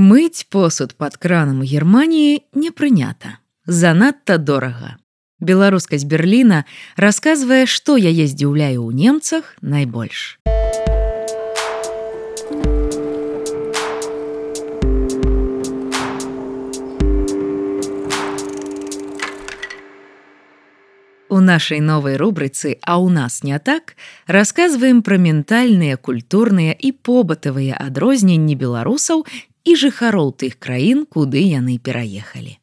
Мыць посуд пад кранам у Геррманіі не прынята. Занадта дорага. Беларускаць Берліна расказвае, што яе здзіўляе ў немцах найбольш. У нашай новай рубрыцы, а ў нас не так, расказваем пра ментальныя, культурныя і побытавыя адрозненні беларусаў і жыхароў тых краін, куды яны пераехалі.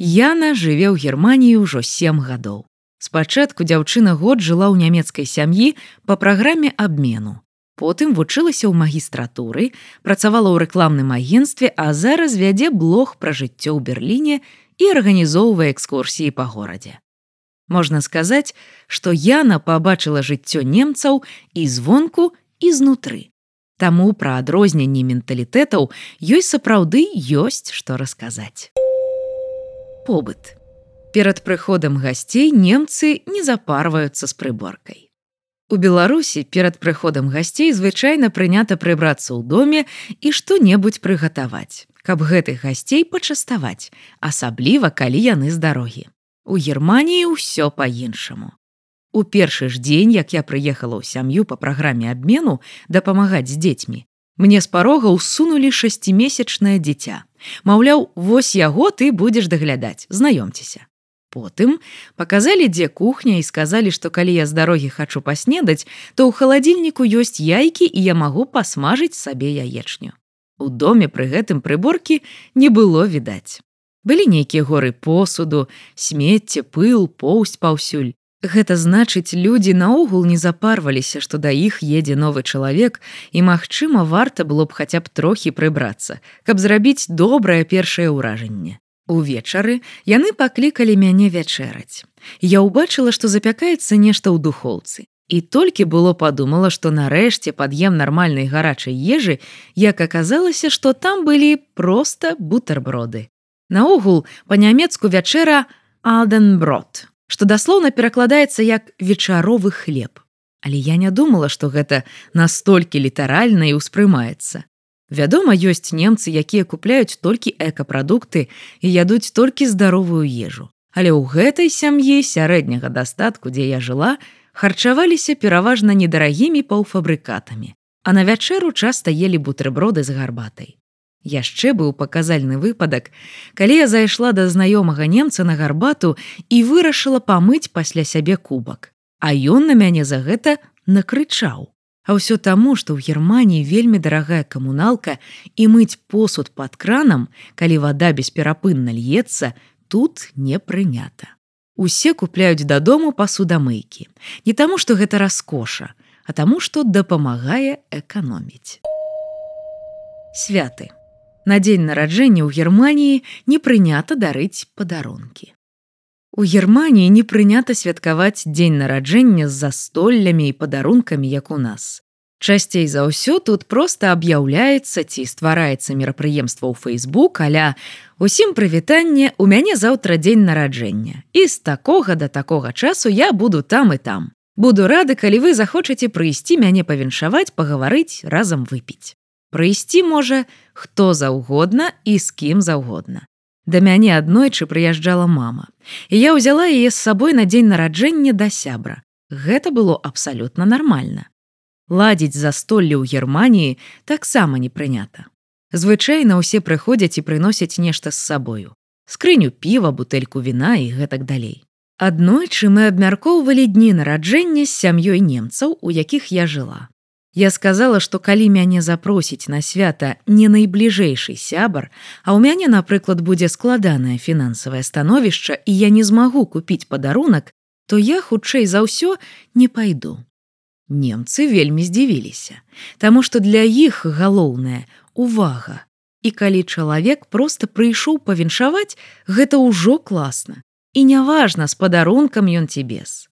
Яна жыве ў Геррманіі ўжо сем гадоў. Спачатку дзяўчына год жыла ў нямецкай сям'і па праграме абмену. Потым вучылася ў магістратуры, працавала ў рэкламным агенстве, а зараз вядзе блог пра жыццё ў Берліне і арганізоўвае экскурсіі па горадзе можна сказаць, што Яна пабачыла жыццё немцаў і звонку і знутры. Таму пра адрозненні менталітэтаў ёй сапраўды ёсць што расказаць. Побыт. Перад прыходам гасцей немцы не запарваюцца з прыборкай. У Беларусі перад прыходам гасцей звычайна прынята прыбрацца ў доме і што-небудзь прыгатаваць, каб гэтых гасцей пачаставаць, асабліва калі яны з дарогі. У Геррманіі ўсё па-іншаму. У першы ж дзень, як я прыехала ў сям'ю па праграме абмену дапамагаць з дзецьмі, мне з парога ўсунулі шасцімесячнае дзіця. Маўляў, вось яго ты будзеш даглядаць, знаёмцеся. Потым паказалі, дзе кухня і сказалі, што калі я з дарогі хачу паснедаць, то ў халадзільніку ёсць яйкі і я магу пасмажыць сабе яечню. У доме пры гэтым прыборкі не было відаць. Былі нейкія горы посуду, смецце, пыл, поўсць паўсюль. Гэта значыць, людзі наогул не запарваліся, што да іх едзе новы чалавек і, магчыма, варта было б хаця б трохі прыбрацца, каб зрабіць добрае першае ўражанне. Увечары яны паклікалі мяне вячэраць. Я ўбачыла, што запякаецца нешта ў духоўцы. І толькі было падумала, што нарэшце пад'ем нармальнай гарачай ежы, як аказалася, што там былі проста бутарброды. Наогул па-нямецку вячэра Алденброд, што даслоўна перакладаецца як вечаровы хлеб. Але я не думала, што гэта настолькі літаральна і ўспрымаецца. Вядома, ёсць немцы, якія купляюць толькі экапрадукты і ядуць толькі здаровую ежу. Але ў гэтай сям'і сярэдняга дастатку, дзе я жыла, харчаваліся пераважна недарагімі паўфабрыкатамі. А на вячэру часта елі бутерброды з гарбатай. Яшчэ быў паказальны выпадак, калі я зайшла да знаёмага немца на гарбату і вырашыла памыць пасля сябе кубак. А ён на мяне за гэта накрычаў. А ўсё таму, што ў Геррманіі вельмі дарагая камуналка і мыць посуд пад кранам, калі вада бесперапынна льецца, тут не прынята. Усе купляюць дадому пасудамыйкі. Не таму, што гэта раскоша, а таму, што дапамагае эканоміць. Святы. На дзень нараджэння ў Геррманіі не прынята дарыць падарункі. У Геррманіі не прынята святкаваць дзень нараджэння з застоллямі і падарункамі, як у нас. Часцей за ўсё тут проста аб'яўляецца ці ствараецца мерапрыемства ў Facebook, аля усім прывітанне у мяне заўтра дзень нараджэння. І з такога да такога часу я буду там і там. Буду рады, калі вы захочаце прыйсці мяне павіншаваць, пагаварыць, разам выпіць. Прыйсці можа, хто заўгодна і з кім заўгодна. Да мяне аднойчы прыязджала мама. І я ўзяла яе з сабой на дзень нараджэння да сябра. Гэта было абсалютна нармальна. Ладзіць застолле ў Геррманіі таксама не прынята. Звычайна ўсе прыходзяць і прыносяць нешта з сабою. Скрыню піва, бутэльку віна і гэтак далей. Аднойчы мы абмяркоўвалі дні нараджэння з сям'ёй немцаў, у якіх я жыла. Я сказала, што калі мяне запросіць на свята не найбліжэйшы сябар, а ў мяне, напрыклад, будзе складанае фінансавае становішча і я не змагу купіць падарунак, то я хутчэй за ўсё не пайду. Немцы вельмі здзівіліся, Таму што для іх галоўнае увага. І калі чалавек проста прыйшоў павіншаваць, гэта ўжо класна. І няважна з падарункам ён ці без.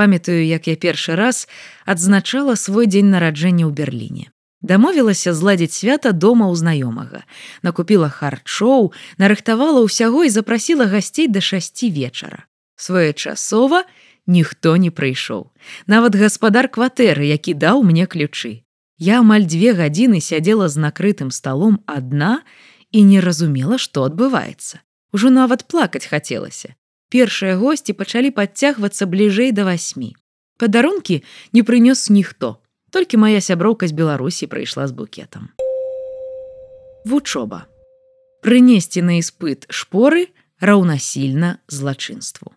Памятаю, як я першы раз адзначала свой дзень нараджэння ў Берліне. Дамовілася зладзіць свята дома ў знаёмага. Накупіла харчоў, нарыхтавала ўсяго і запрасіла гасцей да шасці вечара. Своечасова ніхто не прыйшоў. Нават гаспадар кватэры, які даў мне ключы. Я амаль дзве гадзіны сядзела з накрытым сталом адна і не разумела, што адбываецца. Ужо нават плакаць хацелася. Першыя госці пачалі падцягвацца бліжэй да васьмі. Падарункі не прынёс ніхто. Толькі моя сяброўка з Беларусі прыйшла з букетам. Вучоба. Прынесці на іспыт шпоры раўнасільна злачынству.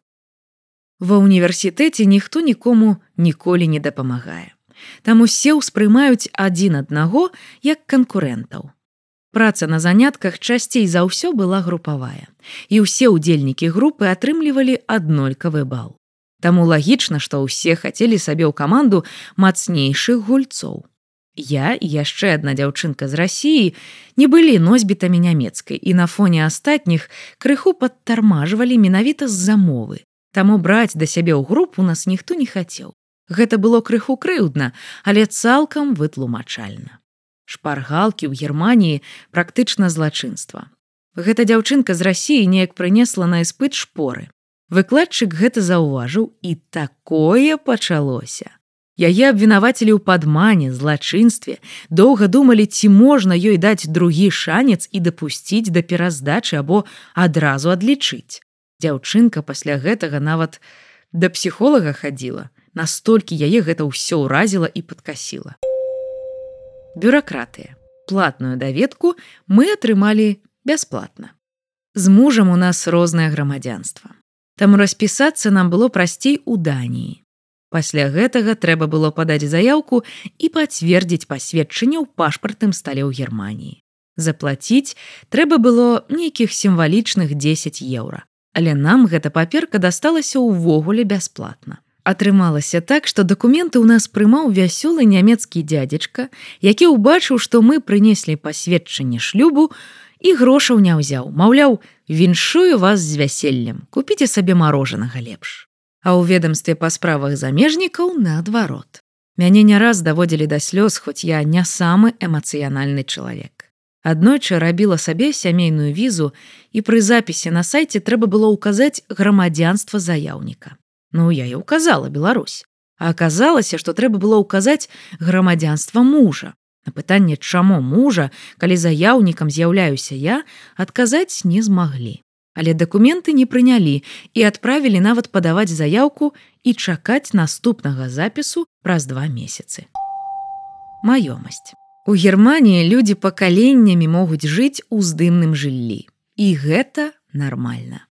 Ва ўніверсітэце ніхто нікому ніколі не дапамагае. Там усе ўспрымаюць адзін аднаго як канкурэнтаў. Праца на занятках часцей за ўсё была групавая, і ўсе ўдзельнікі групы атрымлівалі аднолькавы бал. Таму лагічна, што ўсе хацелі сабе ў каманду мацнейшых гульцоў. Я і яшчэ адна дзяўчынка з рассіі не былі носьбітамі нямецкай і на фоне астатніх крыху падтармажвалі менавіта з замовы. Таму браць да сябе ў групу нас ніхто не хацеў. Гэта было крыху крыўдна, але цалкам вытлумачальна шпаргалкі ў германії практычна злачынства. Гэта дзяўчынка з рассіі неяк прынесла на іспыт шпоры. Выкладчык гэта заўважыў і такое пачалося. Яе абвінавацелі ў падмане злачынстве доўга думалі ці можна ёй даць другі шанец і дапусціць да пераздачы або адразу адлічыць. Дзяўчынка пасля гэтага нават да псіхолага хадзіла настолькі яе гэта ўсё ўразіла і падкасіла бюракратыя платную даведку мы атрымалі бясплатна з мужам у нас рознае грамадзянства таму распісацца нам было прасцей у даніі пасля гэтага трэба было падаць заяўку і пацвердзіць пасведчанне ў пашпартным стале ў германії заплаціць трэба было нейкіх сімвалічных 10 еўра але нам гэта паперка дасталася ўвогуле бясплатна Атрымалася так, што дакументы ў нас прымаў вясёлы нямецкі дядзечка, які ўбачыў, што мы прынеслі пасведчанне шлюбу і грошаў не ўзяў, маўляў, віншую вас з вяселлем, купіце сабе марожанага лепш. А ў ведомстве па справах замежнікаў наадварот. Мяне не раз даводзілі да слёз, хоць я не самы эмацыянальны чалавек. Аднойчы рабіла сабе сямейную візу і пры запісе на сайце трэба было ўказаць грамадзянства заяўніка. Ну я і указала Беларусь. А аказалася, што трэба было ўказаць грамадзянства мужа. На пытанне, чаму мужа, калі заяўнікам з'яўляюся я, адказаць не змаглі. Але дакументы не прынялі і адправілі нават падаваць заяўку і чакаць наступнага запісу праз два месяцы. Маёмасць. У Геррманіі людзі пакаленнямі могуць жыць у здымным жыллі. І гэта нармальна.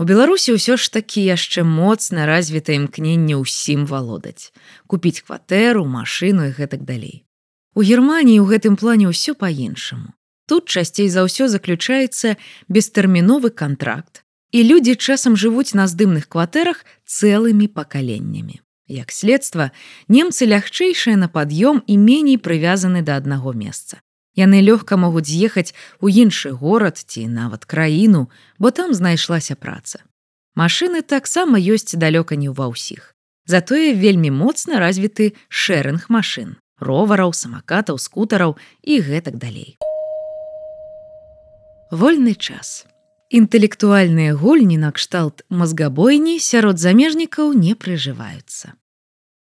У Беларусі ўсё ж такі яшчэ моцна развіта імкненне ўсім валодаць, купіць кватэру, машыну і гэтак далей. У Геррманіі ў гэтым плане ўсё па-іншаму. Тут часцей за ўсё заключаецца бестэрміновы контракт, і людзі часам жывуць на здымных кватэрах цэлымі пакаленнямі. Як следства, немцы лягчэйшыя на пад'ём і меней прывязаны да аднаго месца. Яны лёгка могуць з'ехаць у іншы горад ці нават краіну, бо там знайшлася праца. Машыны таксама ёсць далёка не ва ўсіх. Затое вельмі моцна развіты шэрынг машын, ровараў, самакатаў, скутараў і гэтак далей. Вольны час. Інтэлектуальныя гульні накшталт мазгабойні сярод замежнікаў не прыжываюцца.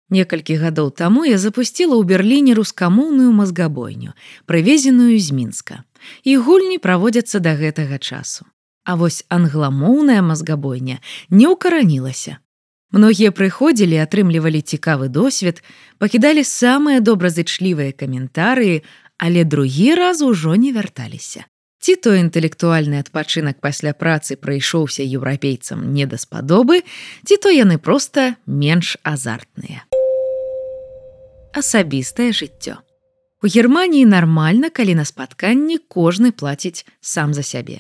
Некалькі гадоў таму я запусціла ў берерліне рускамоўную мазгабойню, прывезеную з мінска. І гульні праводзяцца да гэтага часу. А вось англамоўная мазгабойня не ўкаранілася. Многія прыходзілі, атрымлівалі цікавы досвед, пакідалі самыя добразычлівыя каментарыі, але другі раз ужо не вярталіся. Ці то інтэлектуальны адпачынак пасля працы прыйшоўся еўрапейцам не даспадобы, ці то яны проста менш азартныя асабістае жыццё. У Геррманіі нармальна, калі на спатканні кожны плаціць сам за сябе.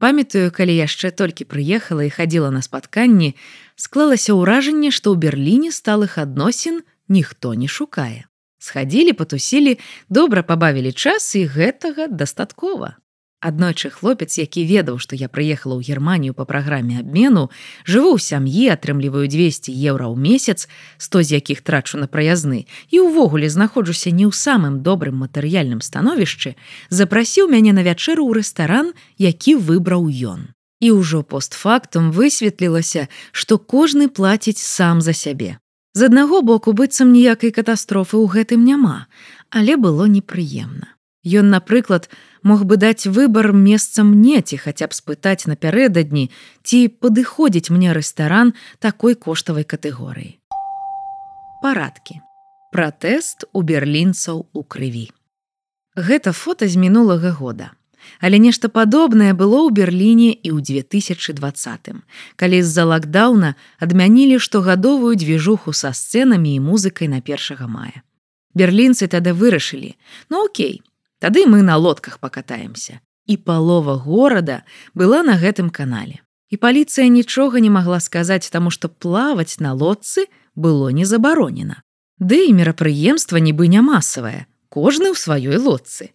Памятаю, калі яшчэ толькі прыехала і хадзіла на спатканні, склалася ўражанне, што ў Берліне сталых адносін ніхто не шукае. Схадзілі, патусілі, добра пабавілі час і гэтага дастаткова. Аднойчы хлопец, які ведаў, што я прыехала ў Геррманію па праграме абмену, жыву ў сям'і, атрымліваю 200 еўра ў месяц, 100 з якіх трачу на праязны і ўвогуле знаходжуся не ў самым добрым матэрыяльным становішчы, запрасіў мяне на вячэру ў рэстаран, які выбраў ён. І ўжо постфактум высветлілася, што кожны плаціць сам за сябе. З аднаго боку быццам ніякай катастрофы ў гэтым няма, але было непрыемна. Ён, напрыклад, мог бы даць выбар месцам мне ці хаця б спытаць напярэдадні, ці падыходзіць мне рэстаран такой коштавай катэгорыі. Парадкі. Пратэст у берлінцаў у крыві. Гэта фота з мінулага года. Але нешта падобнае было ў Берліне і ў 2020, калі з-за лакдаўна адмянілі штогадовую дзвіжуху са сцэнамі і музыкай на першага мая. Берлінцы тады вырашылі: Ну окей, тады мы на лодках пакатаемся. І палова горада была на гэтым канале. І паліцыя нічога не магла сказаць таму, што плаваць на лодцы было не забаронена. Ды і мерапрыемства нібы не масавае, кожны ў сваёй лодцы.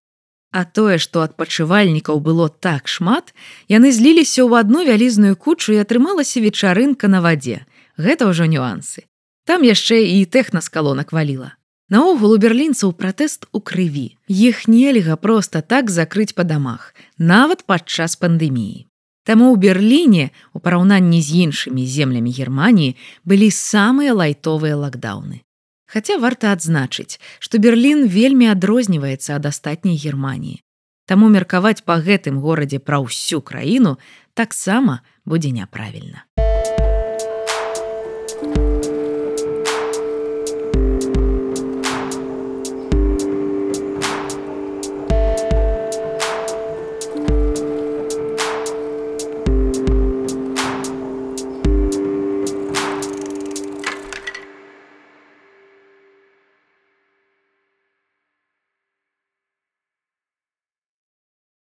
А тое, што адпачывальнікаў было так шмат, яны зліліся ў адну вялізную кучу і атрымалася вечарынка на вадзе. Гэта ўжо нюансы. Там яшчэ і тэхна з калонак валіла. Наогул у берлінцаў пратэст у крыві. Іх нельга проста так закрыць па дамах, нават падчас пандэміі. Таму ў Берліне, у параўнанні з іншымі землямі Геррманіі былі самыя лайтовыя лакдаўны. Хаця варта адзначыць, што Берлін вельмі адрозніваецца ад астатняй Геррманіі. Таму меркаваць па гэтым горадзе пра ўсю краіну таксама будзе няправільна.